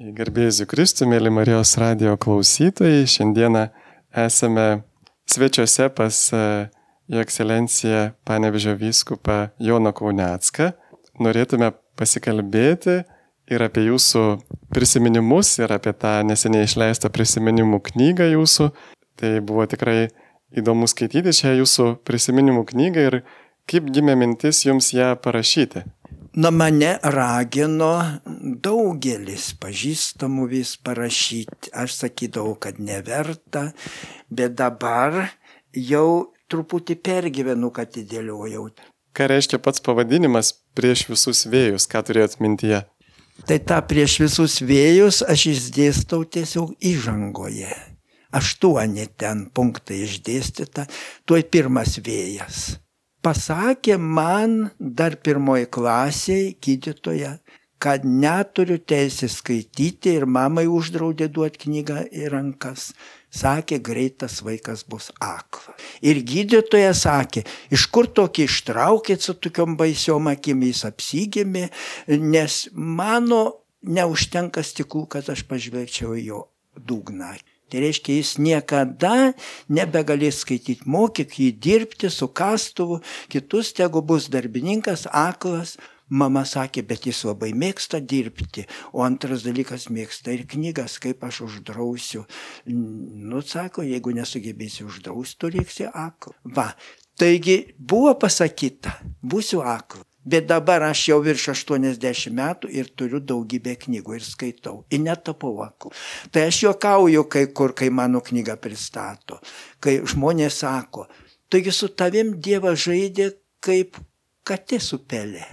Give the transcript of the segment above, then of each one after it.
Gerbėjus Kristų, mėly Marijos radio klausytojai, šiandieną esame svečiuose pas e, Jo ekscelenciją Panevežio vyskupą Joną Kaunecką. Norėtume pasikalbėti ir apie jūsų prisiminimus, ir apie tą neseniai išleistą prisiminimų knygą jūsų. Tai buvo tikrai įdomu skaityti šią jūsų prisiminimų knygą ir kaip gimė mintis jums ją parašyti. Na mane ragino daugelis pažįstamų vis parašyti. Aš sakydavau, kad neverta, bet dabar jau truputį pergyvenu, kad įdėliojau. Ką reiškia pats pavadinimas prieš visus vėjus, ką turėjot mintyje? Tai tą prieš visus vėjus aš išdėstau tiesiog įžangoje. Aštuoni ten punktai išdėstyta, tuoj pirmas vėjas pasakė man dar pirmoji klasėje gydytoja, kad neturiu teisės skaityti ir mamai uždraudė duoti knygą į rankas. Sakė, greitas vaikas bus aklas. Ir gydytoja sakė, iš kur tokį ištraukėt su tokiom baisiom akimis apsigėmė, nes mano neužtenka stiklų, kad aš pažvelgčiau jo dugną. Tai reiškia, jis niekada nebegalės skaityti, mokyk jį dirbti su kastuvu, kitus tegu bus darbininkas, aklas. Mama sakė, bet jis labai mėgsta dirbti, o antras dalykas mėgsta ir knygas, kaip aš uždrausiu. Nu, sako, jeigu nesugebėsi uždrausti, tu liksi aklas. Va, taigi buvo pasakyta, būsiu aklas. Bet dabar aš jau virš 80 metų ir turiu daugybę knygų ir skaitau. Ir netapau aklu. Tai aš juokauju kai kur, kai mano knygą pristato. Kai žmonės sako, taigi su tavim Dievas žaidė kaip katė su pelė.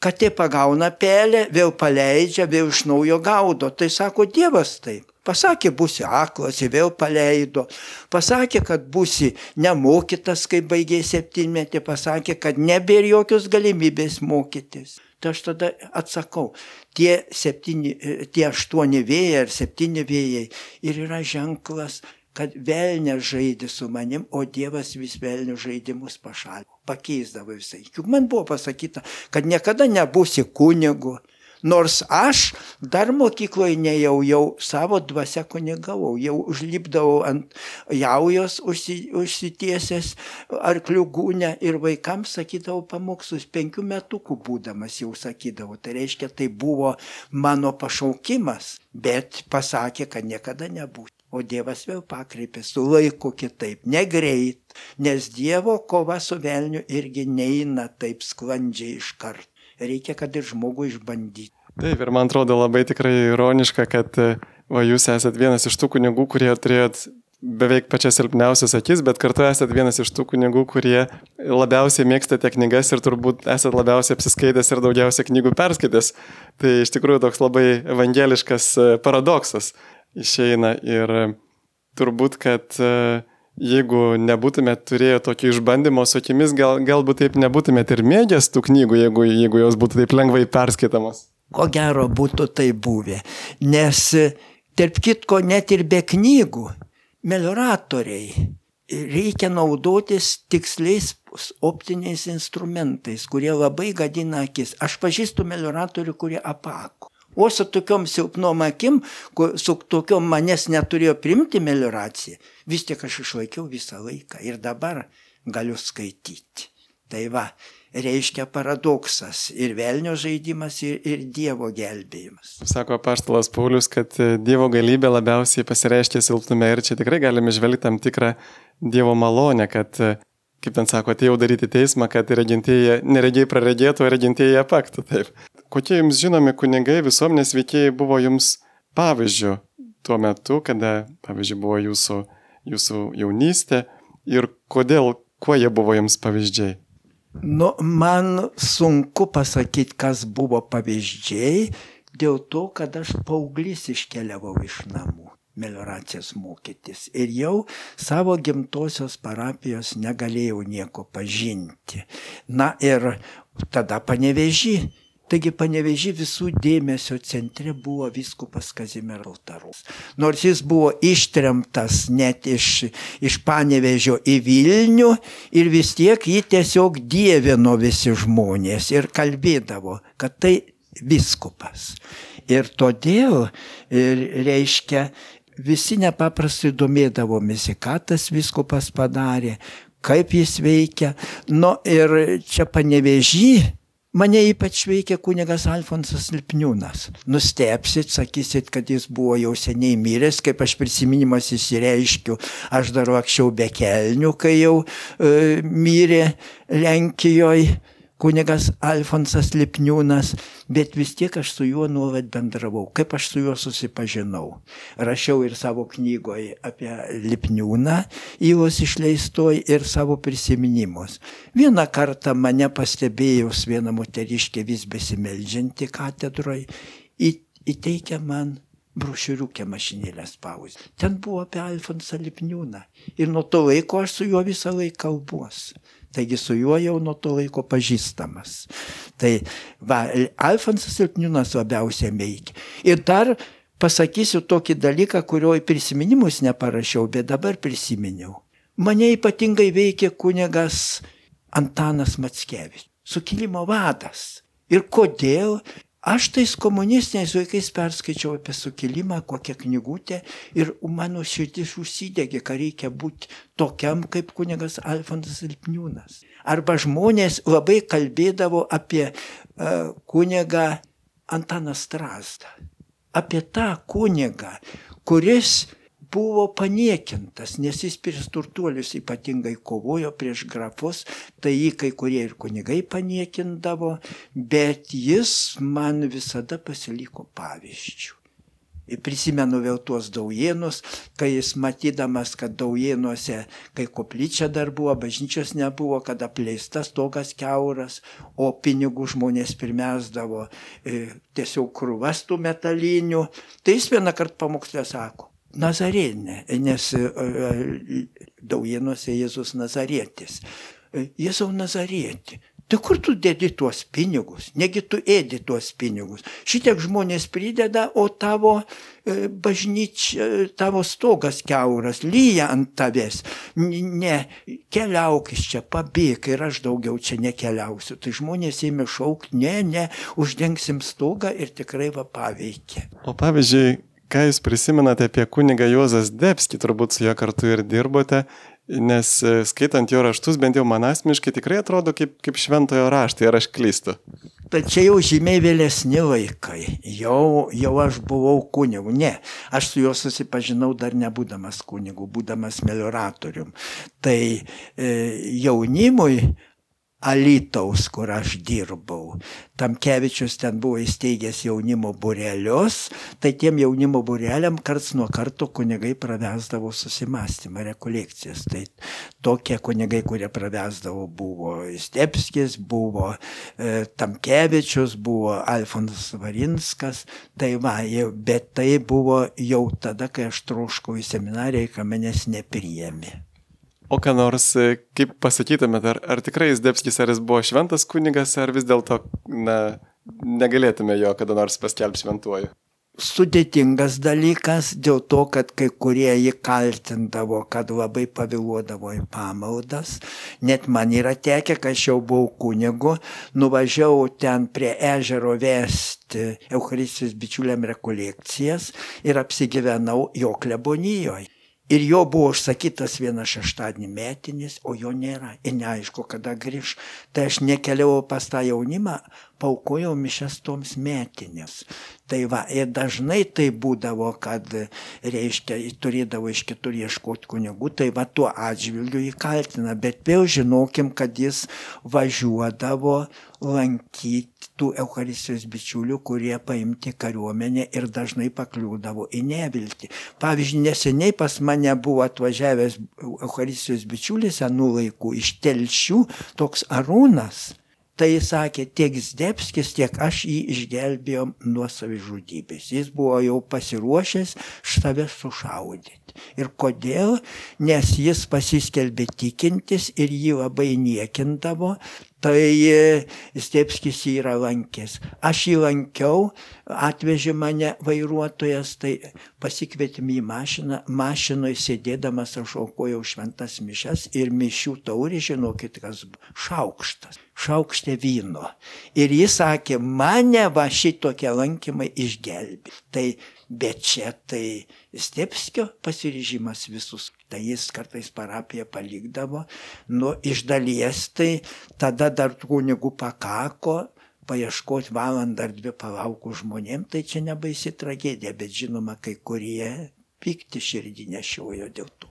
Katė pagauna pelę, vėl paleidžia, vėl iš naujo gaudo. Tai sako Dievas taip. Pasakė, būsi aklas, vėl paleido. Pasakė, kad būsi nemokytas, kai baigė septynmetį. Pasakė, kad nebėra jokios galimybės mokytis. Tai aš tada atsakau, tie, septyni, tie aštuoni vėjai ar septyni vėjai ir yra ženklas, kad velnė žaidė su manim, o Dievas vis velnių žaidimus pašalino, pakeisdavo visai. Juk man buvo pasakyta, kad niekada nebūsi kunigu, Nors aš dar mokykloje nejau, jau savo dvasia kunigavau, jau užlipdavau ant jaujos užsi, užsitiesęs arklių gūnę ir vaikams sakydavau pamokslus, penkių metukų būdamas jau sakydavau. Tai reiškia, tai buvo mano pašaukimas, bet pasakė, kad niekada nebūtų. O Dievas vėl pakreipė su laiku kitaip, negreit, nes Dievo kova su velniu irgi neina taip sklandžiai iš karto reikia, kad ir žmogų išbandyti. Taip, ir man atrodo labai tikrai ironiška, kad va, jūs esate vienas iš tų kunigų, kurie turėjot beveik pačias silpniausias akis, bet kartu esate vienas iš tų kunigų, kurie labiausiai mėgstate knygas ir turbūt esate labiausiai apsiskaitęs ir daugiausiai knygų perskaitęs. Tai iš tikrųjų toks labai evangeliškas paradoksas išeina ir turbūt, kad uh, jeigu nebūtumėt turėję tokio išbandymo su akimis, gal, galbūt taip nebūtumėt ir mėgęs tų knygų, jeigu, jeigu jos būtų taip lengvai perskaitamos. Ko gero būtų tai buvę. Nes, tarp kitko, net ir be knygų, melioratoriai reikia naudotis tiksliais optiniais instrumentais, kurie labai gadina akis. Aš pažįstu melioratorių, kurie apako. O su tokiom silpnom akim, su tokiom manęs neturėjo primti melioracija, vis tiek aš išlaikiau visą laiką ir dabar galiu skaityti. Tai va, reiškia paradoksas ir velnio žaidimas, ir, ir Dievo gelbėjimas. Sako paštalas Paulius, kad e, Dievo galybė labiausiai pasireiškia silpnume ir čia tikrai galime žvelgti tam tikrą Dievo malonę, kad e, kaip ten sako, atėjau daryti teismą, kad neregiai praregėtų, o regintieji apaktų. Taip. Kokie jums žinomi kunigai visuomenės veikėjai buvo jums pavyzdžių tuo metu, kada, pavyzdžiui, buvo jūsų, jūsų jaunystė ir kodėl, kuo jie buvo jums pavyzdžiai? Nu, man sunku pasakyti, kas buvo pavyzdžiai, dėl to, kad aš paauglys iškeliavau iš namų melioracijas mokytis. Ir jau savo gimtosios parapijos negalėjau nieko pažinti. Na ir tada panevežį. Taigi panevežį visų dėmesio centre buvo viskupas Kazimieras Altarus. Nors jis buvo ištremtas net iš, iš panevežio į Vilnių ir vis tiek jį tiesiog dievino visi žmonės ir kalbėdavo, kad tai viskupas. Ir todėl, ir reiškia, visi nepaprastai domėdavomėsi, ką tas viskupas padarė, kaip jis veikia. Nu ir čia panevežį Mane ypač veikia kunigas Alfonsas Lipniūnas. Nustepsit, sakysit, kad jis buvo jau seniai miręs, kaip aš prisiminimas įsireiškiu, aš dar anksčiau be kelnių, kai jau e, mirė Lenkijoje kunigas Alfonsas Lipniūnas, bet vis tiek aš su juo nuolat bendravau. Kaip aš su juo susipažinau? Rašiau ir savo knygoje apie Lipniūną, įvos išleistoj ir savo prisiminimus. Vieną kartą mane pastebėjus viena moteriškė vis besimeldžianti katedroje, įteikė man brošiuriukę mašinėlę spaus. Ten buvo apie Alfonsą Lipniūną. Ir nuo to laiko aš su juo visą laiką kalbuosi. Taigi su juo jau nuo to laiko pažįstamas. Tai va, Alfonsas Silpniūnas labiausiai veikia. Ir dar pasakysiu tokį dalyką, kurio į prisiminimus neparašiau, bet dabar prisiminiau. Mane ypatingai veikia kunigas Antanas Matskevičius, sukilimo vadas. Ir kodėl? Aš tais komunistiniais vaikais perskaičiau apie sukilimą, kokią knygutę ir mano širdis užsidegė, kad reikia būti tokiam kaip kunigas Alfonsas Ilpniūnas. Arba žmonės labai kalbėdavo apie uh, kunigą Antaną Strasdą. Apie tą kunigą, kuris buvo paniekintas, nes jis prieš turtuolius ypatingai kovojo prieš grafus, tai jį kai kurie ir kunigai paniekindavo, bet jis man visada pasiliko pavyzdžių. Ir prisimenu vėl tuos daujienus, kai jis matydamas, kad daujienuose, kai koplyčia dar buvo, bažnyčios nebuvo, kad apleistas togas keuras, o pinigų žmonės pirmesdavo e, tiesiog krūvastų metalinių, tai jis vieną kartą pamokslę sako, Nazarėnė, nes e, e, daujienuose Jėzus Nazarėtis. E, Jėzau Nazarėti, tai kur tu dedi tuos pinigus? Negi tu ėdi tuos pinigus. Šitiek žmonės prideda, o tavo bažnyčia, tavo stogas keuras, lyja ant tavęs. Ne, keliauk iš čia, pabėg ir aš daugiau čia nekeliausiu. Tai žmonės ėmė šaukti, ne, ne, uždengsim stogą ir tikrai va paveikė. O pavyzdžiui, Ką Jūs prisimenate apie kunigą Juozas Debski, turbūt su juo kartu ir dirbote, nes e, skaitant jo raštus, bent jau man asmeniškai tikrai atrodo kaip, kaip šventojo raštai, ar aš klystu. Tačiau jau žymiai vėlesni laikai, jau, jau aš buvau kunigu, ne, aš su juo susipažinau dar nebūdamas kunigu, būdamas melioratorium. Tai e, jaunimui Alitaus, kur aš dirbau. Tamkevičius ten buvo įsteigęs jaunimo burelius, tai tiem jaunimo bureliam karts nuo karto kunigai pravesdavo susimastymą, rekolekcijas. Tai tokie kunigai, kurie pravesdavo, buvo Stepskis, buvo e, Tamkevičius, buvo Alfonsas Varinskas. Tai va, bet tai buvo jau tada, kai aš troškau į seminariją, kai manęs nepriėmė. O ką nors, e, kaip pasakytumėte, ar, ar tikrai Zdebskis, ar jis buvo šventas kunigas, ar vis dėlto, na, negalėtume jo kada nors paskelbti šventuoju? Sudėtingas dalykas dėl to, kad kai kurie jį kaltindavo, kad labai pavėluodavo į pamaldas. Net man yra tekę, kai aš jau buvau kunigu, nuvažiavau ten prie ežero vesti Eucharistijos bičiuliam rekolekcijas ir apsigyvenau jo klebonijoje. Ir jo buvo užsakytas vieną šeštadienį metinis, o jo nėra. Ir neaišku, kada grįž. Tai aš nekeliau pas tą jaunimą, paukojau mišes toms metinės. Tai va, ir dažnai tai būdavo, kad, reiškia, turėdavo iš kitur ieškoti kunigų, tai va tuo atžvilgiu jį kaltina, bet vėl žinokim, kad jis važiuodavo lankyti tų Eucharistijos bičiulių, kurie paimti kariuomenę ir dažnai pakliūdavo į neviltį. Pavyzdžiui, neseniai pas mane buvo atvažiavęs Eucharistijos bičiulis senų laikų iš telšių, toks Arūnas Tai jis sakė, tiek Zdebskis, tiek aš jį išgelbėjom nuo savižudybės. Jis buvo jau pasiruošęs save sušaudyti. Lankyti. Ir kodėl? Nes jis pasiskelbė tikintis ir jį labai niekindavo, tai Stepskis yra lankęs. Aš jį lankiau, atvežė mane vairuotojas, tai pasikvietėm į mašiną, mašinoje sėdėdamas aš aukojau šventas mišes ir mišių taurį, žinokit, kas šaukštas, šaukštė vyno. Ir jis sakė, mane va šitokie lankymai išgelbė. Tai bet čia tai Stepskio pasiryžimas visus. Tai jis kartais parapiją palikdavo, nu iš dalies tai tada dar kunigų pakako, paieškoti valandą ar dvi palaukų žmonėm, tai čia nebaisi tragedija, bet žinoma, kai kurie pikti širdį nešiojo dėl to.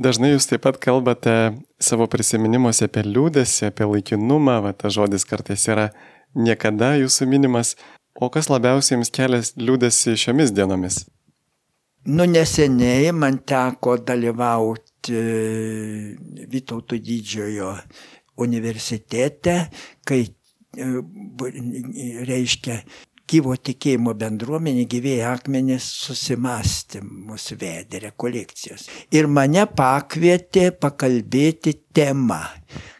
Dažnai jūs taip pat kalbate savo prisiminimuose apie liūdėsi, apie laikinumą, va tas žodis kartais yra niekada jūsų minimas. O kas labiausiai jums kelias liūdėsi šiomis dienomis? Nu, neseniai man teko dalyvauti Vytauto didžiojo universitete, kai, e, reiškia, gyvo tikėjimo bendruomenė, gyvėjai akmenys susimastymus vedė rekolekcijos. Ir mane pakvietė pakalbėti temą,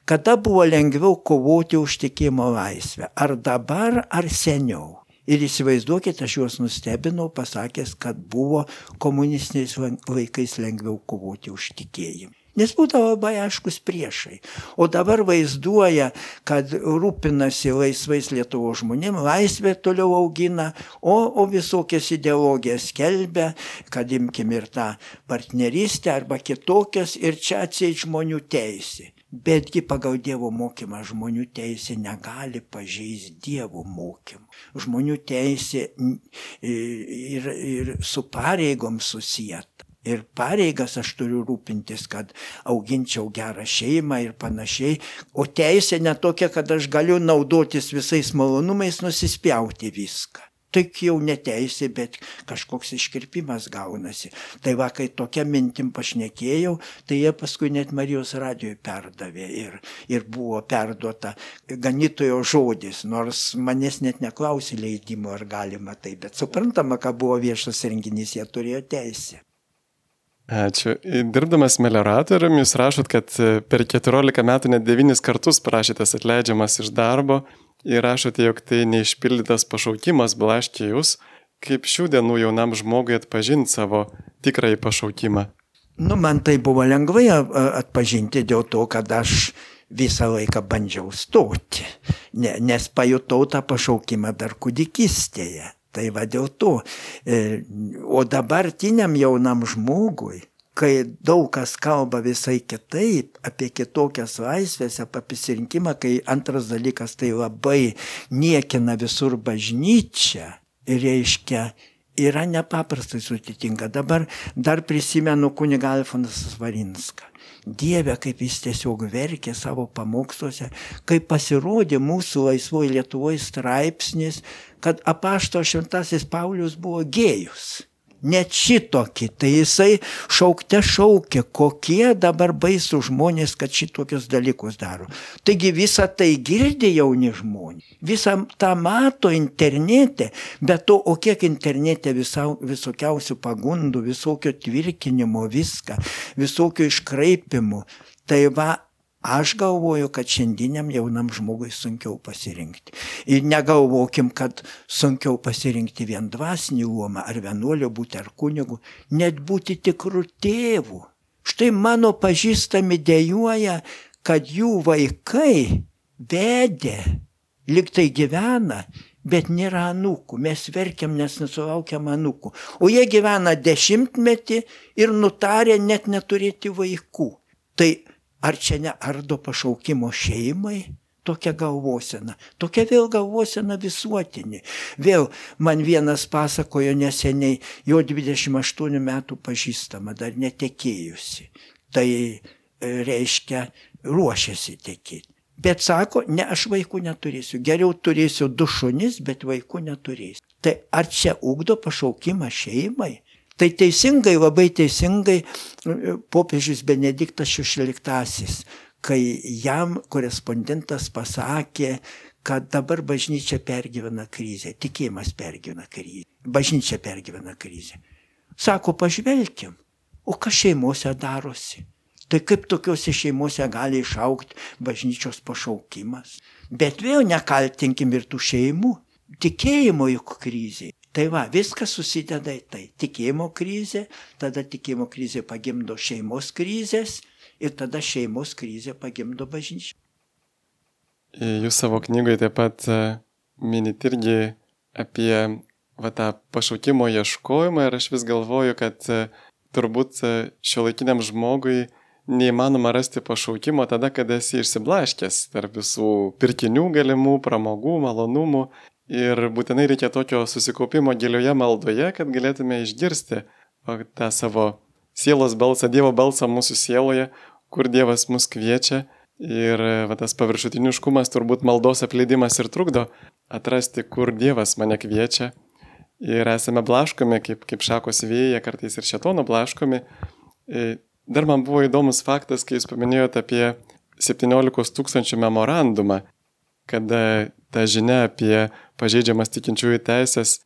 kada buvo lengviau kovoti už tikėjimo laisvę, ar dabar, ar seniau. Ir įsivaizduokite, aš juos nustebinau, pasakęs, kad buvo komunistiniais laikais lengviau kovoti už tikėjimą. Nes būdavo labai aiškus priešai. O dabar vaizduoja, kad rūpinasi laisvais Lietuvo žmonėm, laisvė toliau augina, o, o visokias ideologijas skelbia, kad imkim ir tą partnerystę arba kitokias ir čia atseit žmonių teisė. Betgi pagal Dievo mokymą žmonių teisė negali pažeisti Dievo mokymą. Žmonių teisė ir, ir su pareigom susijęta. Ir pareigas aš turiu rūpintis, kad auginčiau gerą šeimą ir panašiai. O teisė netokia, kad aš galiu naudotis visais malonumais, nusispjauti viską tai jau neteisė, bet kažkoks iškirpimas gaunasi. Tai va, kai tokia mintim pašnekėjau, tai jie paskui net Marijos radijoj perdavė ir, ir buvo perduota ganytojo žodis, nors manęs net neklausė leidimo, ar galima tai, bet suprantama, kad buvo viešas renginys, jie turėjo teisę. Ačiū. Dirbdamas melioratoriumi, jūs rašot, kad per 14 metų net 9 kartus prašytės atleidžiamas iš darbo ir rašote, jog tai neišpildytas pašaukimas blaškė jūs, kaip šių dienų jaunam žmogui atpažinti savo tikrąjį pašaukimą. Nu, man tai buvo lengvai atpažinti dėl to, kad aš visą laiką bandžiau stoti, ne, nes pajutau tą pašaukimą dar kūdikystėje. Tai va dėl to. E, o dabartiniam jaunam žmogui kai daug kas kalba visai kitaip, apie kitokias laisvės, apie pasirinkimą, kai antras dalykas tai labai niekina visur bažnyčia, reiškia, yra nepaprastai sutitinka. Dabar dar prisimenu kuniga Alfonas Svarinską. Dieve, kaip jis tiesiog verkė savo pamoksluose, kaip pasirodė mūsų laisvoji Lietuvoje straipsnis, kad apašto šventasis Paulius buvo gėjus net šitokį. Tai jisai šaukte šaukė, kokie dabar baisų žmonės, kad šitokius dalykus daro. Taigi visą tai girdi jauni žmonės, visą tą mato internete, bet to, o kiek internete visa, visokiausių pagundų, visokio tvirkinimo, viską, visokio iškraipimų. Tai va, Aš galvoju, kad šiandieniam jaunam žmogui sunkiau pasirinkti. Ir negalvokim, kad sunkiau pasirinkti vien dvasinį luomą, ar vienuolio būti, ar kunigu, net būti tikrų tėvų. Štai mano pažįstami dėjuoja, kad jų vaikai vedė, liktai gyvena, bet nėra anūkų. Mes verkiam, nes nesulaukiam anūkų. O jie gyvena dešimtmetį ir nutarė net neturėti vaikų. Tai Ar čia neardo pašaukimo šeimai? Tokia galvosena. Tokia vėl galvosena visuotinė. Vėl man vienas pasakojo neseniai, jo 28 metų pažįstama, dar netekėjusi. Tai e, reiškia, ruošiasi tekėti. Bet sako, ne, aš vaikų neturėsiu. Geriau turėsiu du šunis, bet vaikų neturėsiu. Tai ar čia ugdo pašaukimą šeimai? Tai teisingai, labai teisingai popiežius Benediktas XVI, kai jam korespondentas pasakė, kad dabar bažnyčia pergyvena krizę, tikėjimas pergyvena krizę, bažnyčia pergyvena krizę. Sako, pažvelkim, O kas šeimose darosi? Tai kaip tokiuose šeimose gali išaukti bažnyčios pašaukimas? Bet vėl nekaltinkim ir tų šeimų. Tikėjimo juk krizė. Tai va, viskas susideda į tai. Tikėjimo krizė, tada tikėjimo krizė pagimdo šeimos krizės ir tada šeimos krizė pagimdo bažnyčią. Jūs savo knygoje taip pat e, minit irgi apie va, tą pašaukimo ieškojimą ir aš vis galvoju, kad e, turbūt e, šio laikiniam žmogui neįmanoma rasti pašaukimo tada, kada esi išsiblaškęs tarp visų pirkinių galimų, pramogų, malonumų. Ir būtinai reikia tokio susikaupimo gilioje maldoje, kad galėtume išgirsti tą savo sielos balsą, Dievo balsą mūsų sieloje, kur Dievas mus kviečia. Ir va, tas paviršutiniškumas turbūt maldos apleidimas ir trukdo atrasti, kur Dievas mane kviečia. Ir esame blaškomi, kaip, kaip šakos vėja, kartais ir šetono blaškomi. Dar man buvo įdomus faktas, kai jūs paminėjote apie 17 tūkstančių memorandumą, kada ta žinia apie pažeidžiamas tikinčiųjų teisės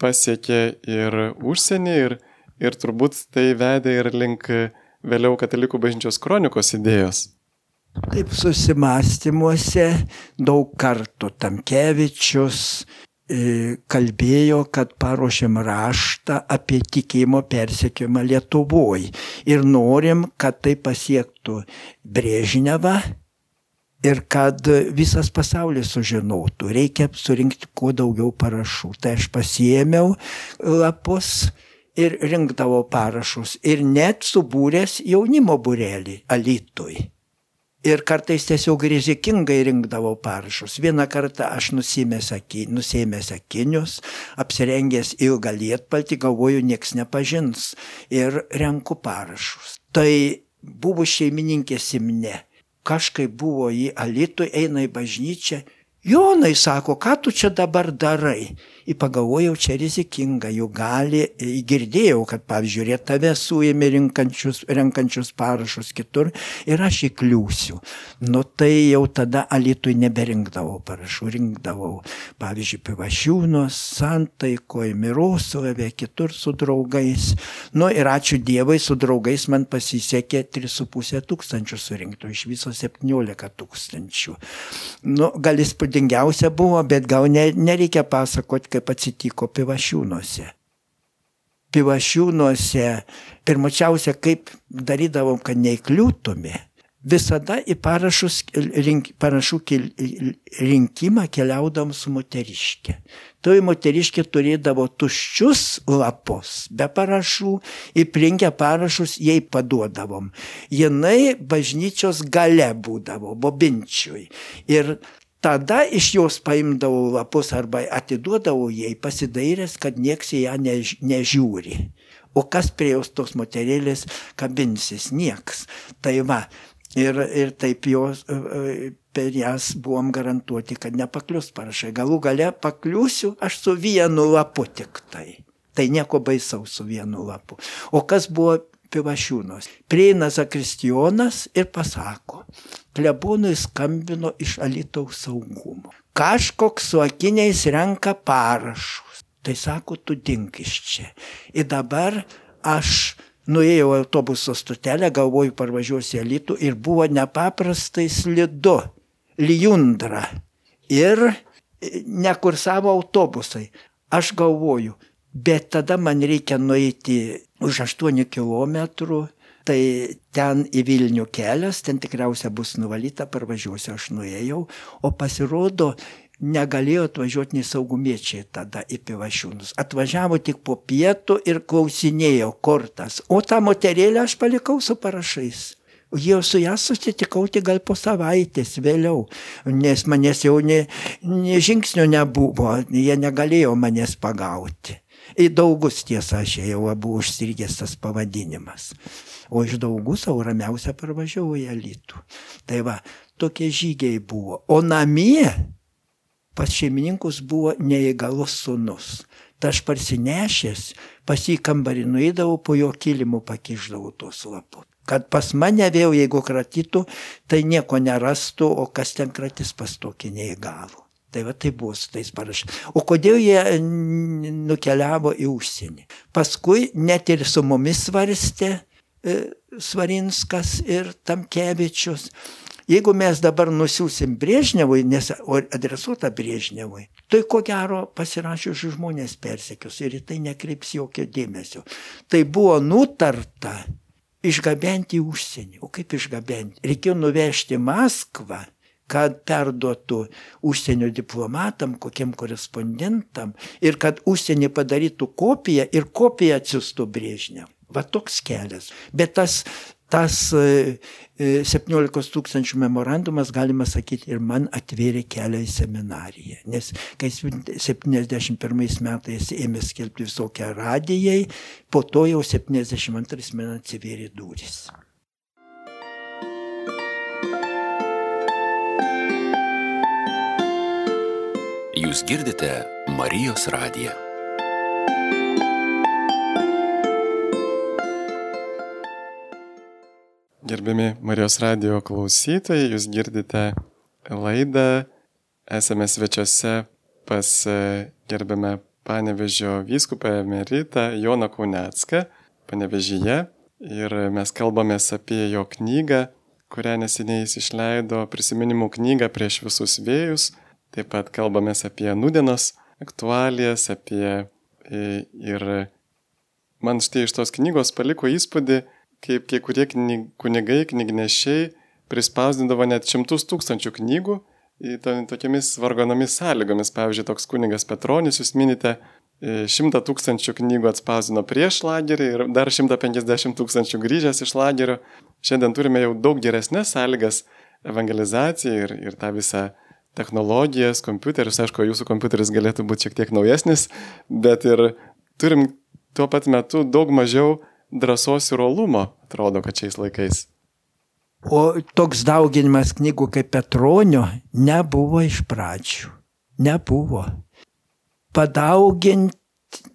pasiekė ir užsienį ir, ir turbūt tai vedė ir link vėliau katalikų bažnyčios kronikos idėjos. Taip susimastymuose daug kartų Tamkevičius, E, kalbėjo, kad paruošėm raštą apie tikėjimo persekiojimą Lietuvoje ir norim, kad tai pasiektų Brėžinevą ir kad visas pasaulis sužinotų. Reikia surinkti kuo daugiau parašų. Tai aš pasiėmiau lapus ir rinkdavau parašus ir net subūręs jaunimo burelį Alitui ir kartais tiesiog rizikingai rinkdavau parašus. Vieną kartą aš nusimęs akinius, apsirengęs ilgą lietpaltį, galvoju, nieks nepažins ir renku parašus. Tai buvo šeimininkė Simne. Kažkaip buvo į Alitų, eina į bažnyčią. Jonai sako, ką tu čia dabar darai? į pagalvojau, čia rizikinga, jų gali, girdėjau, kad pavyzdžiui, rietave suėmė renkančius, renkančius parašus kitur ir aš įkliūsiu. Nu tai jau tada alitui neberinkdavau parašų, rinkdavau, pavyzdžiui, pivašiūnos, santaikoje, mirosovė, kitur su draugais. Nu ir ačiū Dievui, su draugais man pasisekė 3,5 tūkstančių surinktų, iš viso 17 tūkstančių. Nu, gal įspūdingiausia buvo, bet gal ne, nereikia pasakoti, kaip atsitiko pivašiūnuose. Pivašiūnuose pirmačiausia, kaip darydavom, kad neįkliūtume, visada į parašus, rink, parašų rinkimą keliaudavom su moteriškė. Toji moteriškė turėdavo tuščius lapus, be parašų, įprinkę parašus jai paduodavom. Jinai bažnyčios gale būdavo, bobinčiui. Ir Tada iš jos paimdavau lapus arba atiduodavau jai pasidairęs, kad nieks į ją než, nežiūri. O kas prie jos tos moterėlės kabinsis? Nieks. Tai va. Ir, ir taip jos, e, e, per jas buvom garantuoti, kad nepaklius parašai. Galų gale pakliusiu aš su vienu lapu tik tai. Tai nieko baisaus su vienu lapu. O kas buvo pivašiūnos? Prieina Zakristijonas ir pasako, klebonui skambino iš Alitaus saugumo. Kažkoks su akiniais renka parašus. Tai sako, tu dink iš čia. Ir dabar aš nuėjau autobuso stotelę, galvoju, parvažiuosiu į Alitų ir buvo nepaprastai slidu, lijundra. Ir nekursavo autobusai. Aš galvoju, bet tada man reikia nueiti už 8 km Tai ten į Vilnių kelias, ten tikriausia bus nuvalyta, parvažiuosiu, aš nuėjau, o pasirodo, negalėjo atvažiuoti nei saugumiečiai tada į pivašiūnus. Atvažiavo tik po pietų ir klausinėjo kortas. O tą moterėlę aš palikau su parašais. Jau su ją susitikau tik gal po savaitės vėliau, nes manęs jau ne, ne žingsnio nebuvo, jie negalėjo manęs pagauti. Į daugus tiesą aš jau buvo užstrigęs tas pavadinimas o iš daugų savo ramiausia parvažiavau į Alitų. Tai va, tokie žygiai buvo. O namie pas šeimininkus buvo neįgalus sunus. Tai aš parsinešęs, pas jį kambarį nuėdavau, po jo kilimu pakiždavau tuos lapus. Kad pas mane vėl, jeigu kratytų, tai nieko nerastų, o kas ten kratys pas tokį neįgalų. Tai va tai buvo su tais parašais. O kodėl jie nukeliavo į užsienį? Paskui net ir su mumis svarstė, e, Svarinskas ir Tamkevičius. Jeigu mes dabar nusiusim Brėžnevui, nes adresuota Brėžnevui, tai ko gero pasirašius žmonės persekius ir į tai nekreips jokio dėmesio. Tai buvo nutarta išgabenti į užsienį. O kaip išgabenti? Reikėjo nuvežti Maskvą kad perduotų užsienio diplomatam, kokiem korespondentam ir kad užsienį padarytų kopiją ir kopiją atsiustų Brėžnev. Va toks kelias. Bet tas tas 17 e, e, tūkstančių memorandumas, galima sakyti, ir man atvėrė kelią į seminariją. Nes kai 71 metais ėmė skelbti visokią radijai, po to jau 72 man atsivėrė durys. Jūs girdite Marijos radiją. Gerbiami Marijos radio klausytojai, jūs girdite laidą, esame svečiuose pas e, gerbiamą Panevežio vyskupą emeritą Joną Kaunecką, Panevežyje. Ir mes kalbamės apie jo knygą, kurią neseniai jis išleido, prisiminimų knygą prieš visus vėjus. Taip pat kalbamės apie nudienos aktualijas, apie e, ir man štai iš tos knygos paliko įspūdį, kaip kai kurie kunigai, knygnešiai prispausdindavo net šimtus tūkstančių knygų to, tokiamis vargonomis sąlygomis. Pavyzdžiui, toks kunigas Petronis, jūs minite, e, šimtą tūkstančių knygų atspausdino prieš lagerį ir dar 150 tūkstančių grįžęs iš lagerio. Šiandien turime jau daug geresnės sąlygas evangelizacijai ir, ir tą visą technologijas, kompiuterius, aišku, jūsų kompiuteris galėtų būti šiek tiek naujesnis, bet ir turim tuo pat metu daug mažiau drąsos ir olumo, atrodo, kad šiais laikais. O toks dauginimas knygų kaip Petronio nebuvo iš pradžių. Nebuvo. Padauginti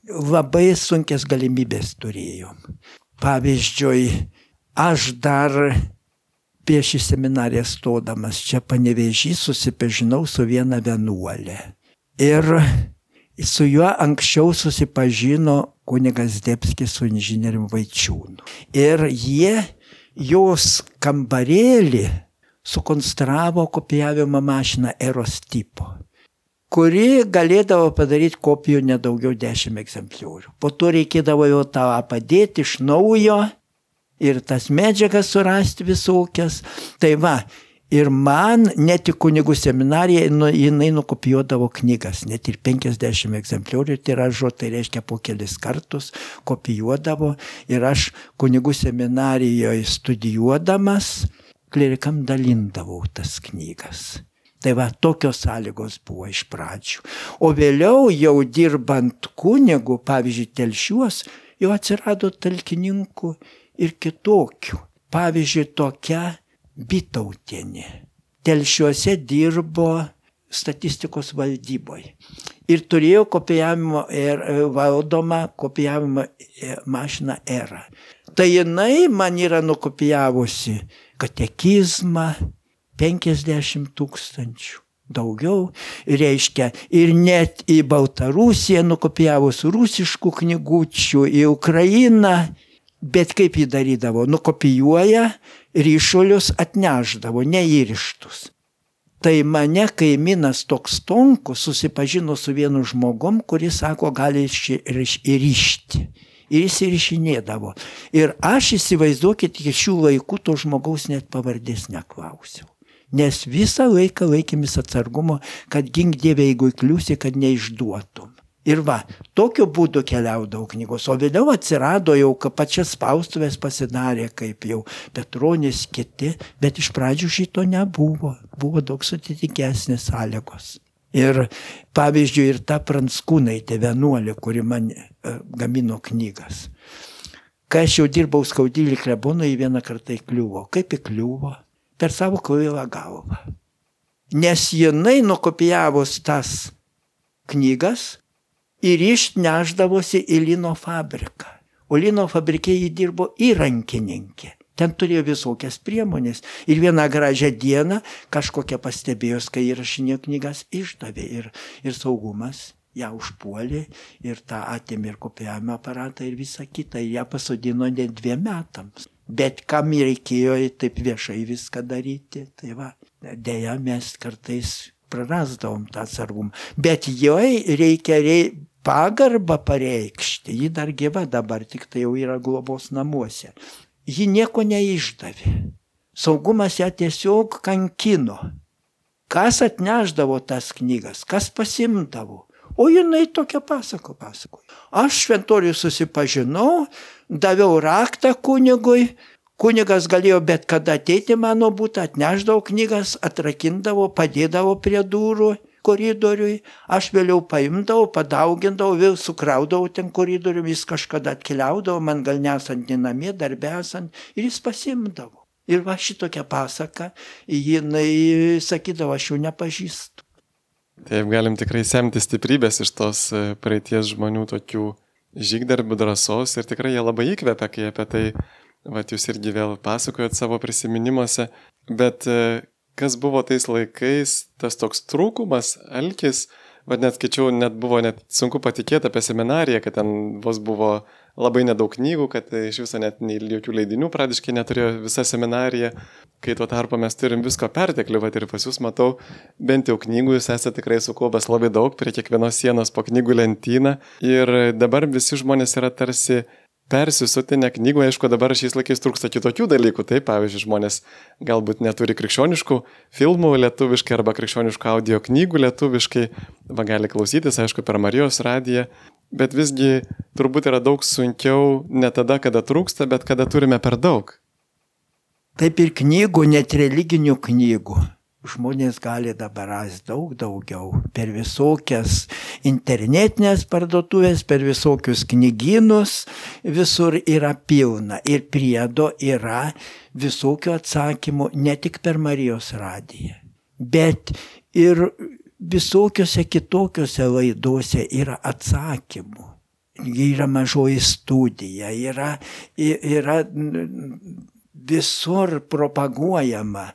labai sunkias galimybės turėjom. Pavyzdžiui, aš dar prieš į seminariją stodamas čia panevežį susipažinau su viena vienuolė. Ir su juo anksčiau susipažino kunigas Debskis su inžinieriumi Vaičiūnu. Ir jie jos kambarėlį sukonstravo kopijavimo mašiną Eros tipo, kuri galėdavo padaryti kopijų nedaugiau 10 egzempliorių. Po to reikėdavo jau tą padėti iš naujo ir tas medžiagas surasti visokias. Tai va, Ir man net tik kunigų seminarija, nu, jinai nukopijuodavo knygas, net ir 50 egzempliorių tiražo, tai reiškia po kelis kartus kopijuodavo. Ir aš kunigų seminarijoje studijuodamas, klerikam dalindavau tas knygas. Tai va, tokios sąlygos buvo iš pradžių. O vėliau jau dirbant kunigų, pavyzdžiui, telšiuos, jau atsirado talkininkų ir kitokių. Pavyzdžiui, tokia Bitautienė. Telšiuose dirbo statistikos valdyboje. Ir turėjo kopijavimo ir er, valdomą kopijavimo e, mašiną ERA. Tai jinai man yra nukopijavusi katekizmą 50 tūkstančių. Daugiau reiškia ir net į Baltarusiją nukopijavus rusiškų knygučių, į Ukrainą Bet kaip jį darydavo? Nukopijuoja, ryšulius atneždavo, neįrištus. Tai mane kaimynas toks tonkus susipažino su vienu žmogum, kuris sako, gali įrišti. Ir jis įrišinėdavo. Ir aš įsivaizduokit, iki šių laikų to žmogaus net pavardės neklausiau. Nes visą laiką laikėmis atsargumo, kad gink Dieve, jeigu įkliusi, kad neišduotum. Ir va, tokiu būdu keliaudavo knygos. O vėliau atsirado jau, kad pačias spaustuvės pasidarė, kaip jau Petronis kiti, bet iš pradžių šito nebuvo. Buvo daug sutitikesnės sąlygos. Ir pavyzdžiui, ir ta pranskūnaitė vienuolė, kuri man e, gamino knygas. Kai aš jau dirbau skaudylį kleboną, į vieną kartą įkliuvo. Kaip įkliuvo? Per savo kvailą galvą. Nes jinai nukopijavus tas knygas, ir išneždavosi į lino fabriką. O lino fabrike jį dirbo įrankininkė. Ten turėjo visokias priemonės. Ir vieną gražią dieną kažkokią pastebėjus, kai įrašinėjo knygas, išdavė ir, ir saugumas ją užpuolė ir tą atėmė ir kopijavimo aparatą ir visą kitą. Ir ją pasodino net dviem metams. Bet kam reikėjo taip viešai viską daryti, tai va, dėja mes kartais prarasdavom tą atsargumą. Bet joj reikia rei, pagarbą pareikšti, ji dar gyva dabar, tik tai jau yra globos namuose. Ji nieko neišdavė. Saugumas ją tiesiog kankino. Kas atneždavo tas knygas, kas pasimdavo. O jinai tokia pasako pasako. Aš šventoriui susipažinau, daviau raktą kunigui, Kunigas galėjo bet kada ateiti mano būtą, atneždavo knygas, atrakindavo, padėdavo prie durų koridoriui, aš vėliau paimdavau, padaugindavau, vėl sukraudavau ten koridoriui, jis kažkada atkeliaudavo, man gal nesant namie, darbė esant, ir jis pasimdavo. Ir va šitokia pasaka, jinai sakydavo, aš jų nepažįstu. Taip galim tikrai semti stiprybės iš tos e, praeities žmonių tokių žygdarbių drąsos ir tikrai jie labai įkvepia, kai apie tai Vat jūs irgi vėl pasakojat savo prisiminimuose, bet e, kas buvo tais laikais, tas toks trūkumas, alkis, vad net skaičiau, net buvo net sunku patikėti apie seminariją, kad ten vos buvo labai nedaug knygų, kad iš viso net jokių leidinių pradiškai neturėjo visa seminarija, kai tuo tarpu mes turim visko perteklių, va ir pas jūs matau, bent jau knygų jūs esate tikrai sukaupęs labai daug, prie kiekvienos sienos po knygų lentyną. Ir dabar visi žmonės yra tarsi persisutinę knygų, aišku, dabar šiais laikais trūksta kitokių dalykų, tai pavyzdžiui, žmonės galbūt neturi krikščioniškų filmų lietuviškai arba krikščioniškų audio knygų lietuviškai, va gali klausytis, aišku, per Marijos radiją, bet visgi turbūt yra daug sunkiau ne tada, kada trūksta, bet kada turime per daug. Taip ir knygų, net religinių knygų žmonės gali dabar rasti daug daugiau. Per visokias internetinės parduotuvės, per visokius knygynus, visur yra pilna. Ir priedo yra visokių atsakymų ne tik per Marijos radiją, bet ir visokiose kitokiose laidose yra atsakymų. Yra mažoji studija, yra, yra visur propaguojama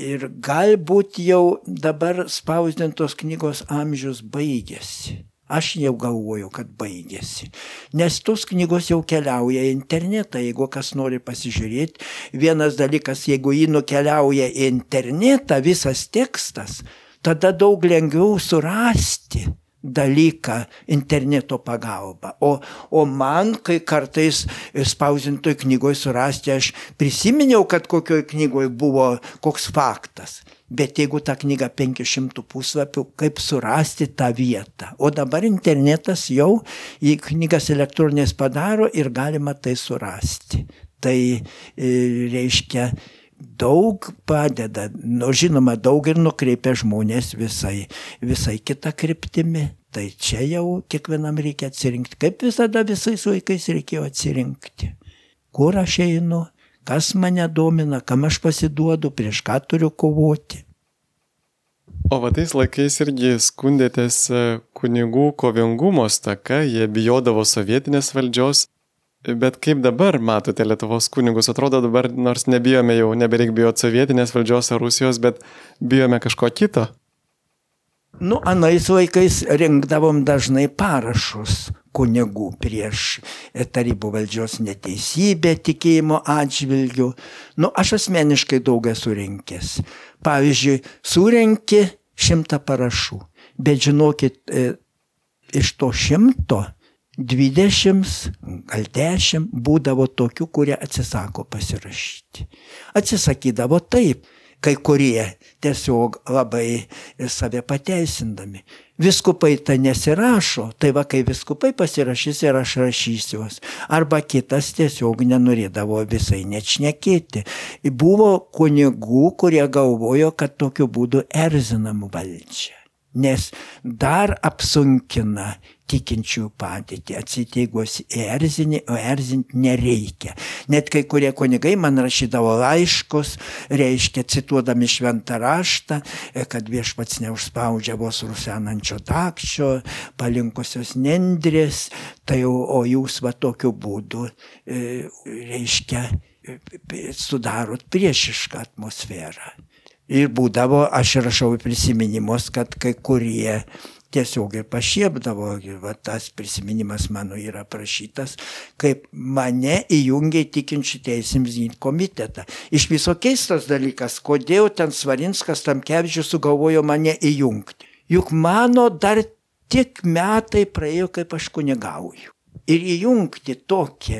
ir galbūt jau dabar spausdintos knygos amžius baigėsi. Aš jau galvoju, kad baigėsi. Nes tos knygos jau keliauja į internetą, jeigu kas nori pasižiūrėti. Vienas dalykas, jeigu jį nukeliauja į internetą, visas tekstas, tada daug lengviau surasti dalyką interneto pagalba. O, o man, kai kartais spausintoj knygoje surasti, aš prisiminiau, kad kokioj knygoje buvo koks faktas. Bet jeigu ta knyga 500 puslapių, kaip surasti tą vietą. O dabar internetas jau į knygas elektroninės padaro ir galima tai surasti. Tai e, reiškia, daug padeda, nu, žinoma, daug ir nukreipia žmonės visai, visai kitą kryptimį. Tai čia jau kiekvienam reikia atsirinkti, kaip visada visais laikais reikėjo atsirinkti. Kur aš einu, kas mane domina, kam aš pasiduodu, prieš ką turiu kovoti. O va tais laikais irgi skundėtės e, kunigų kovingumo staka, jie bijodavo sovietinės valdžios, Bet kaip dabar matote Lietuvos kunigus? Atrodo dabar, nors nebijome jau, nebereik bijoti sovietinės valdžios ar Rusijos, bet bijome kažko kito. Nu, anais laikais rinkdavom dažnai parašus kunigų prieš tarybų valdžios neteisybę tikėjimo atžvilgių. Nu, aš asmeniškai daug esu rinkęs. Pavyzdžiui, surenki šimtą parašų, bet žinokit, e, iš to šimto 20, gal 10 būdavo tokių, kurie atsisako pasirašyti. Atsisakydavo taip, kai kurie tiesiog labai save pateisindami. Viskupai tai nesirašo, tai va kai viskupai pasirašys ir aš rašysiuos. Arba kitas tiesiog nenorėdavo visai nečnekėti. Buvo kunigų, kurie galvojo, kad tokiu būdu erzinam valdžią. Nes dar apsunkina tikinčių padėtį. Atsiteigus erzinį, o erzinti nereikia. Net kai kurie kunigai man rašydavo laiškus, reiškia cituodami šventą raštą, kad viešpats neužspaudžia vos rusenančio takčio, palinkusios nendrės, tai o, o jūs va tokiu būdu, e, reiškia, e, sudarot priešišką atmosferą. Ir būdavo, aš rašau į prisiminimus, kad kai kurie tiesiog ir pašiepdavo, va, tas prisiminimas mano yra prašytas, kaip mane įjungė tikinčių teisėms gynti komitetą. Iš viso keistas dalykas, kodėl ten Svarinskas tam kevžius sugalvojo mane įjungti. Juk mano dar tik metai praėjo, kaip aš kunigauju. Ir įjungti tokį,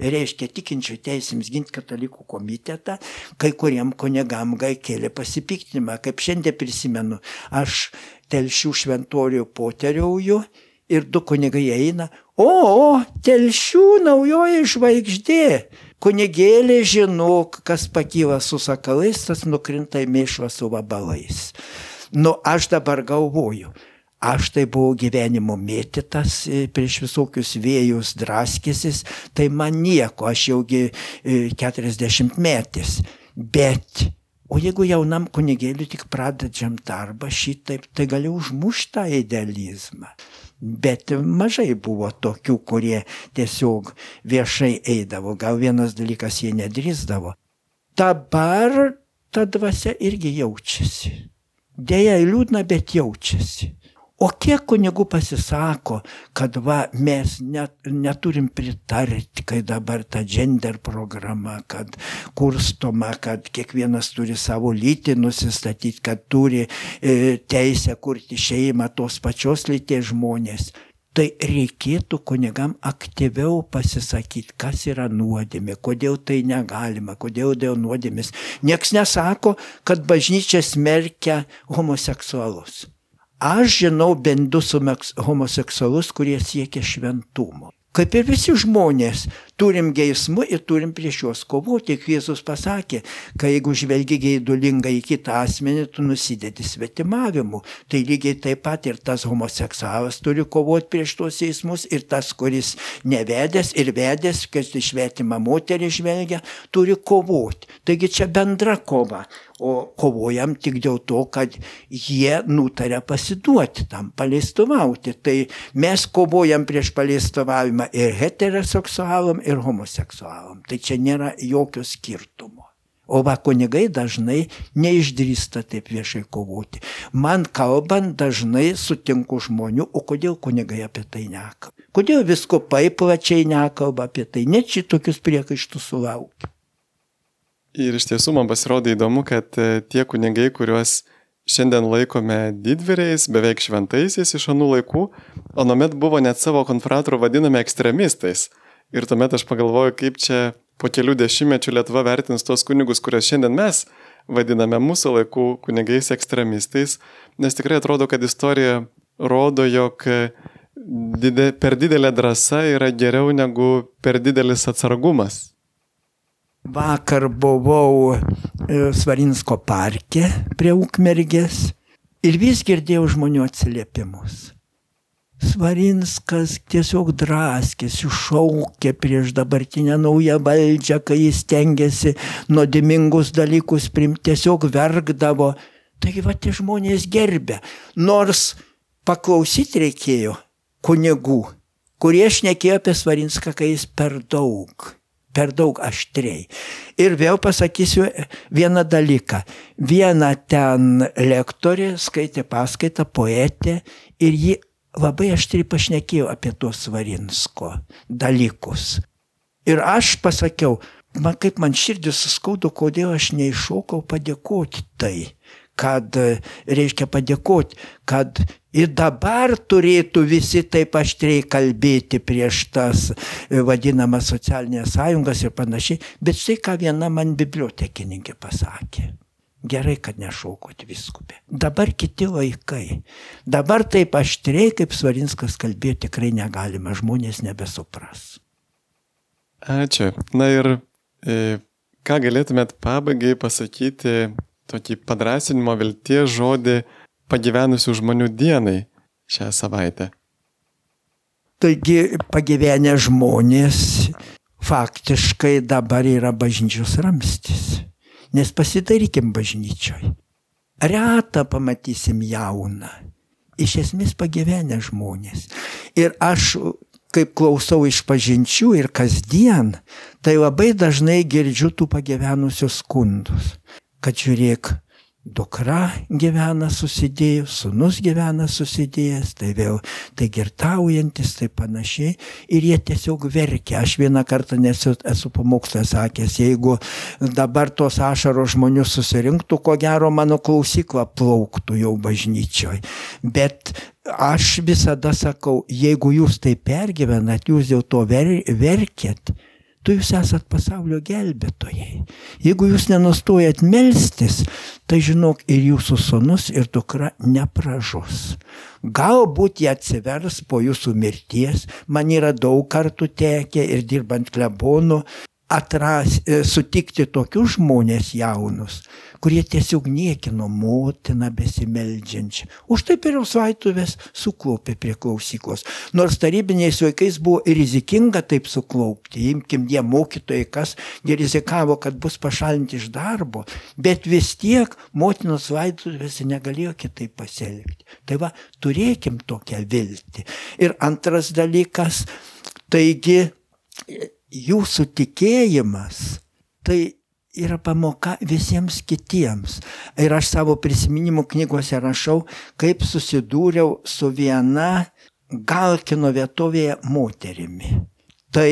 reiškia, tikinčių teisėms ginti katalikų komitetą, kai kuriem kunigam gai kėlė pasipiktinimą. Kaip šiandien prisimenu, aš telšių šventorių poteriauju ir du kunigai eina, o, telšių naujoji žvaigždė. Kunigėlė žinok, kas pakyla su sakalais, tas nukrinta į mėšvą su vabalais. Nu, aš dabar galvoju, aš tai buvau gyvenimo mėtytas e, prieš visokius vėjus, draskėsis, tai man nieko, aš jaugi 40 e, metis. Bet O jeigu jaunam kunigėliui tik pradedžiam darbą šitaip, tai gali užmušti tą idealizmą. Bet mažai buvo tokių, kurie tiesiog viešai eidavo. Gal vienas dalykas jie nedrįsdavo. Dabar ta dvasia irgi jaučiasi. Deja, liūdna, bet jaučiasi. O kiek kunigų pasisako, kad va, mes net, neturim pritarti, kai dabar ta gender programa, kad kurstoma, kad kiekvienas turi savo lytį nusistatyti, kad turi e, teisę kurti šeimą tos pačios lyties žmonės. Tai reikėtų kunigam aktyviau pasisakyti, kas yra nuodėmė, kodėl tai negalima, kodėl dėl nuodėmės. Niekas nesako, kad bažnyčia smerkia homoseksualus. Aš žinau bent du homoseksualus, kurie siekia šventumo. Kaip ir visi žmonės, turim geismų ir turim prieš juos kovoti. Jėzus pasakė, kad jeigu žvelgi geidulingai į kitą asmenį, tu nusidedi svetimavimu. Tai lygiai taip pat ir tas homoseksualas turi kovoti prieš tuos teismus ir tas, kuris nevedęs ir vedęs, kas išvetimą moterį žvelgia, turi kovoti. Taigi čia bendra kova o kovojam tik dėl to, kad jie nutarė pasiduoti tam paleistuvauti. Tai mes kovojam prieš paleistuvavimą ir heteroseksualom, ir homoseksualom. Tai čia nėra jokio skirtumo. O va kunigai dažnai neišdrįsta taip viešai kovoti. Man kalbant dažnai sutinku žmonių, o kodėl kunigai apie tai nekalba? Kodėl visko plačiai nekalba apie tai? Net šitokius priekaištus sulaukia. Ir iš tiesų man pasirodė įdomu, kad e, tie kunigai, kuriuos šiandien laikome didvyriais, beveik šventaisiais iš anų laikų, o nuomet buvo net savo konfratrų vadinami ekstremistais. Ir tuomet aš pagalvoju, kaip čia po kelių dešimtmečių Lietuva vertins tos kunigus, kuriuos šiandien mes vadiname mūsų laikų kunigais ekstremistais, nes tikrai atrodo, kad istorija rodo, jog didė, per didelė drąsa yra geriau negu per didelis atsargumas. Vakar buvau e, Svarinsko parke prie Ukmergės ir vis girdėjau žmonių atsiliepimus. Svarinskas tiesiog draskėsi, šaukė prieš dabartinę naują valdžią, kai jis tengiasi nuodimingus dalykus primti, tiesiog verkdavo. Taigi va tie žmonės gerbė. Nors paklausyti reikėjo kunigų, kurie šnekėjo apie Svarinską, kai jis per daug per daug aštriai. Ir vėl pasakysiu vieną dalyką. Viena ten lektorė skaitė paskaitą, poetė ir ji labai aštriai pašnekėjo apie tuos Varinsko dalykus. Ir aš pasakiau, man kaip man širdis suskaudo, kodėl aš neiššokau padėkoti tai kad reiškia padėkoti, kad ir dabar turėtų visi taip aštriai kalbėti prieš tas e, vadinamas socialinės sąjungas ir panašiai, bet štai ką viena man bibliotekininkė pasakė. Gerai, kad nešaukot viskupė. Dabar kiti laikai. Dabar taip aštriai, kaip Svarinskas kalbėjo, tikrai negalima, žmonės nebesupras. Ačiū. Na ir e, ką galėtumėt pabaigai pasakyti tokį padrasinimo vilties žodį pagyvenusių žmonių dienai šią savaitę. Taigi pagyvenę žmonės faktiškai dabar yra bažnyčios ramstis. Nes pasidarykim bažnyčioj. Retą pamatysim jauną. Iš esmės pagyvenę žmonės. Ir aš, kaip klausau iš pažinčių ir kasdien, tai labai dažnai girdžiu tų pagyvenusių skundus kad žiūrėk, dukra gyvena susidėjus, sunus gyvena susidėjęs, tai vėl tai girtaujantis, tai panašiai. Ir jie tiesiog verkia. Aš vieną kartą nesu, esu pamokslę sakęs, jeigu dabar tos ašaros žmonių susirinktų, ko gero mano klausykla plauktų jau bažnyčioj. Bet aš visada sakau, jeigu jūs tai pergyvenat, jūs dėl to ver, verkėt, tu jūs esat pasaulio gelbėtojai. Jeigu jūs nenustojat melstis, tai žinok, ir jūsų sonus ir dukra nepražus. Galbūt jie atsivers po jūsų mirties, man yra daug kartų tekę ir dirbant klebonu atras, e, sutikti tokius žmonės jaunus, kurie tiesiog niekino motiną besimeldžiančią. Už tai per svaituvės suklaupė prie klausyklos. Nors tarybiniais vaikais buvo rizikinga taip suklaupti. Imkim, jie mokytojai, kas rizikavo, kad bus pašalinti iš darbo, bet vis tiek motinos svaituvėse negalėjo kitaip pasielgti. Tai va, turėkim tokią viltį. Ir antras dalykas, taigi jūsų tikėjimas, tai yra pamoka visiems kitiems. Ir aš savo prisiminimų knygose rašau, kaip susidūriau su viena Galkino vietovėje moterimi. Tai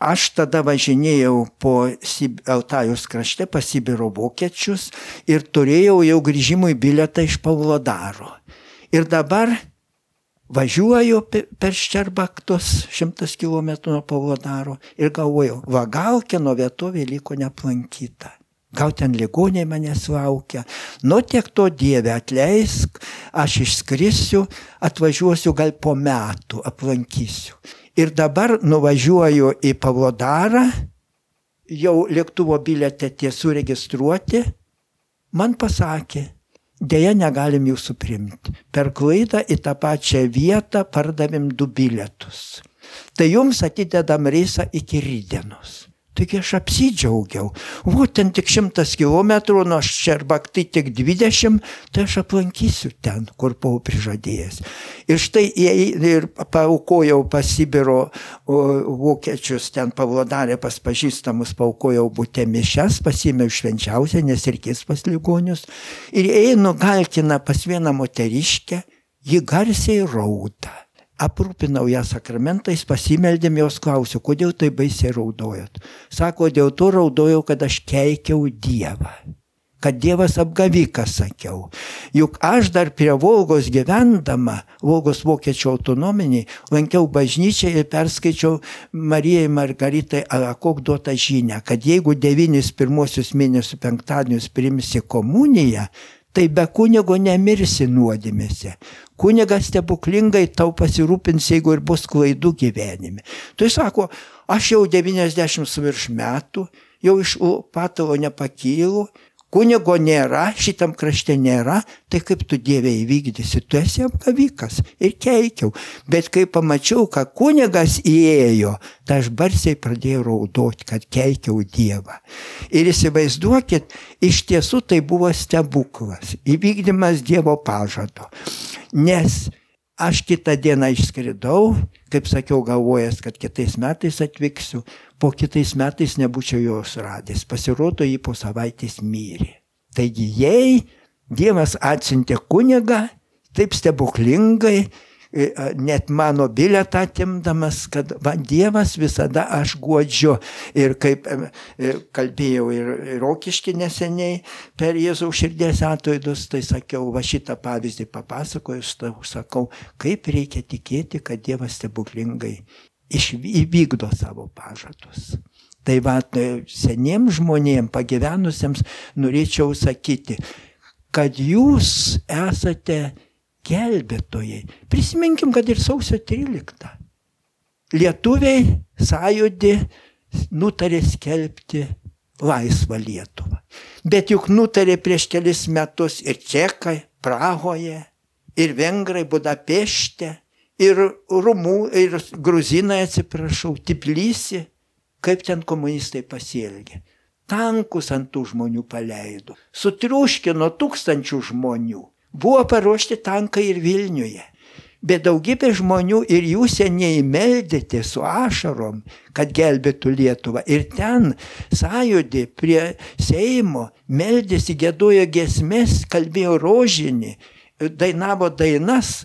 aš tada važinėjau po Altajus krašte pas Sibiro vokiečius ir turėjau jau grįžimui biletą iš Pavlodaro. Ir dabar važiuoju per Ščerbaktus šimtas kilometrų nuo Pavlodaro ir galvoju, va gal kieno vietovė liko neaplankyta. Gal ten ligoniai manęs laukia. Nu tiek to Dieve atleisk, aš išskrisiu, atvažiuosiu gal po metų, aplankysiu. Ir dabar nuvažiuoju į Pavlodarą, jau lėktuvo biletė tie suregistruoti, man pasakė, Deja, negalim jūsų priimti. Per klaidą į tą pačią vietą pardavėm du bilietus. Tai jums atidedam reisą iki rydienos. Taigi aš apsidžiaugiau. O ten tik šimtas kilometrų, nuo Šerbaktai tik dvidešimt, tai aš aplankysiu ten, kur buvau prižadėjęs. Ir štai ir paukojau pas Sibiro vokiečius, ten pavlodarė pas pažįstamus, paukojau būtė mišes, pasimiau švenčiausią, nes reikės pas ligonius. Ir einu galkina pas vieną moteriškę, ji garsiai rauda aprūpinau ją sakramentais, pasimeldėm jos klausiu, kodėl tai baisiai raudojot. Sako, dėl to raudojau, kad aš keikiau Dievą. Kad Dievas apgavikas, sakiau. Juk aš dar prie Volgos gyvendama, Volgos vokiečių autonominiai, lankiau bažnyčią ir perskaičiau Marijai Margaritai Alakok duotą žinę, kad jeigu devynis pirmosius mėnesių penktadienius primsi komuniją, tai be kunigo nemirsi nuodėmėse. Kunigas stebuklingai tau pasirūpins, jeigu ir bus klaidų gyvenime. Tai sako, aš jau 90 virš metų, jau iš patalo nepakylu, Kunigo nėra, šitam krašte nėra, tai kaip tu Dieve įvykdysi, tu esi apgavikas ir keikiau. Bet kai pamačiau, kad kunigas įėjo, tai aš barsiai pradėjau raudoti, kad keikiau Dievą. Ir įsivaizduokit, iš tiesų tai buvo stebuklas, įvykdymas Dievo pažado. Nes Aš kitą dieną išskridau, kaip sakiau, galvojęs, kad kitais metais atvyksiu, po kitais metais nebūčiau jos radęs. Pasirodo, jį po savaitės mirė. Taigi, jei Dievas atsintė kunigą, taip stebuklingai, E, net mano biletą atimdamas, kad va, Dievas visada aš guodžiu. Ir kaip e, kalbėjau ir rokiški neseniai per Jėzaus širdies atvaidus, tai sakiau, va šitą pavyzdį papasakojus, tai sakau, kaip reikia tikėti, kad Dievas stebuklingai įvykdo savo pažadus. Tai va, tai seniems žmonėms, pagyvenusiems, norėčiau sakyti, kad jūs esate gelbėtojai. Prisiminkim, kad ir sausio 13. Lietuviai sąjūdį nutarė skelbti laisvą Lietuvą. Bet juk nutarė prieš kelis metus ir čekai Prahoje, ir vengrai Budapešte, ir rumų, ir gruzinai, atsiprašau, Tiplysi, kaip ten komunistai pasielgė. Tankus ant tų žmonių paleido, sutriuškino tūkstančių žmonių. Buvo paruošti tankai ir Vilniuje. Bet daugybė žmonių ir jūs seniai meldėte su ašarom, kad gelbėtų Lietuvą. Ir ten sąjūdį prie Seimo meldėsi, gėdojo gesmes, kalbėjo rožinį, dainavo dainas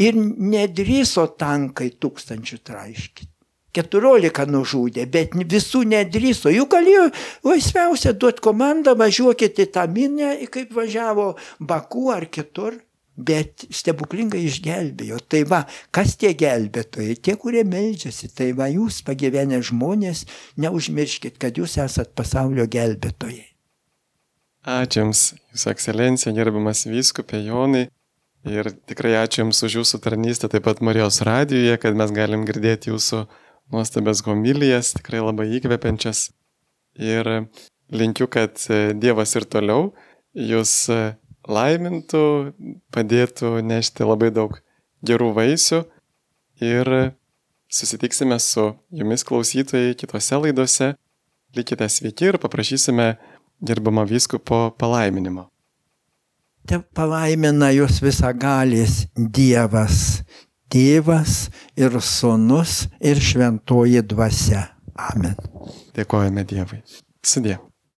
ir nedryso tankai tūkstančių traiškyti. 14 nužudė, bet visų nedrįso. Jų galėjo laisviausia duoti komandą, važiuokite į tą minę, kaip važiavo Baku ar kitur bet stebuklingai išgelbėjo. Tai va, kas tie gelbėtojai, tie, kurie melžiasi, tai va, jūs pagyvenę žmonės, neužmirškit, kad jūs esat pasaulio gelbėtojai. Ačiū Jums, Jūsų ekscelencija, gerbiamas vyskupė Jonai. Ir tikrai ačiū Jums už Jūsų tarnystę, taip pat Marijos radijoje, kad mes galim girdėti Jūsų nuostabės homilijas, tikrai labai įkvepiančias. Ir linkiu, kad Dievas ir toliau Jūs laimintų, padėtų nešti labai daug gerų vaisių ir susitiksime su jumis klausytojai kitose laidose. Likite sveiki ir paprašysime gerbamo vyskupo palaiminimo. Te palaimina jūs visagalis Dievas, Tėvas ir Sūnus ir Šventoji Dvasia. Amen. Dėkojame Dievui. Sudė.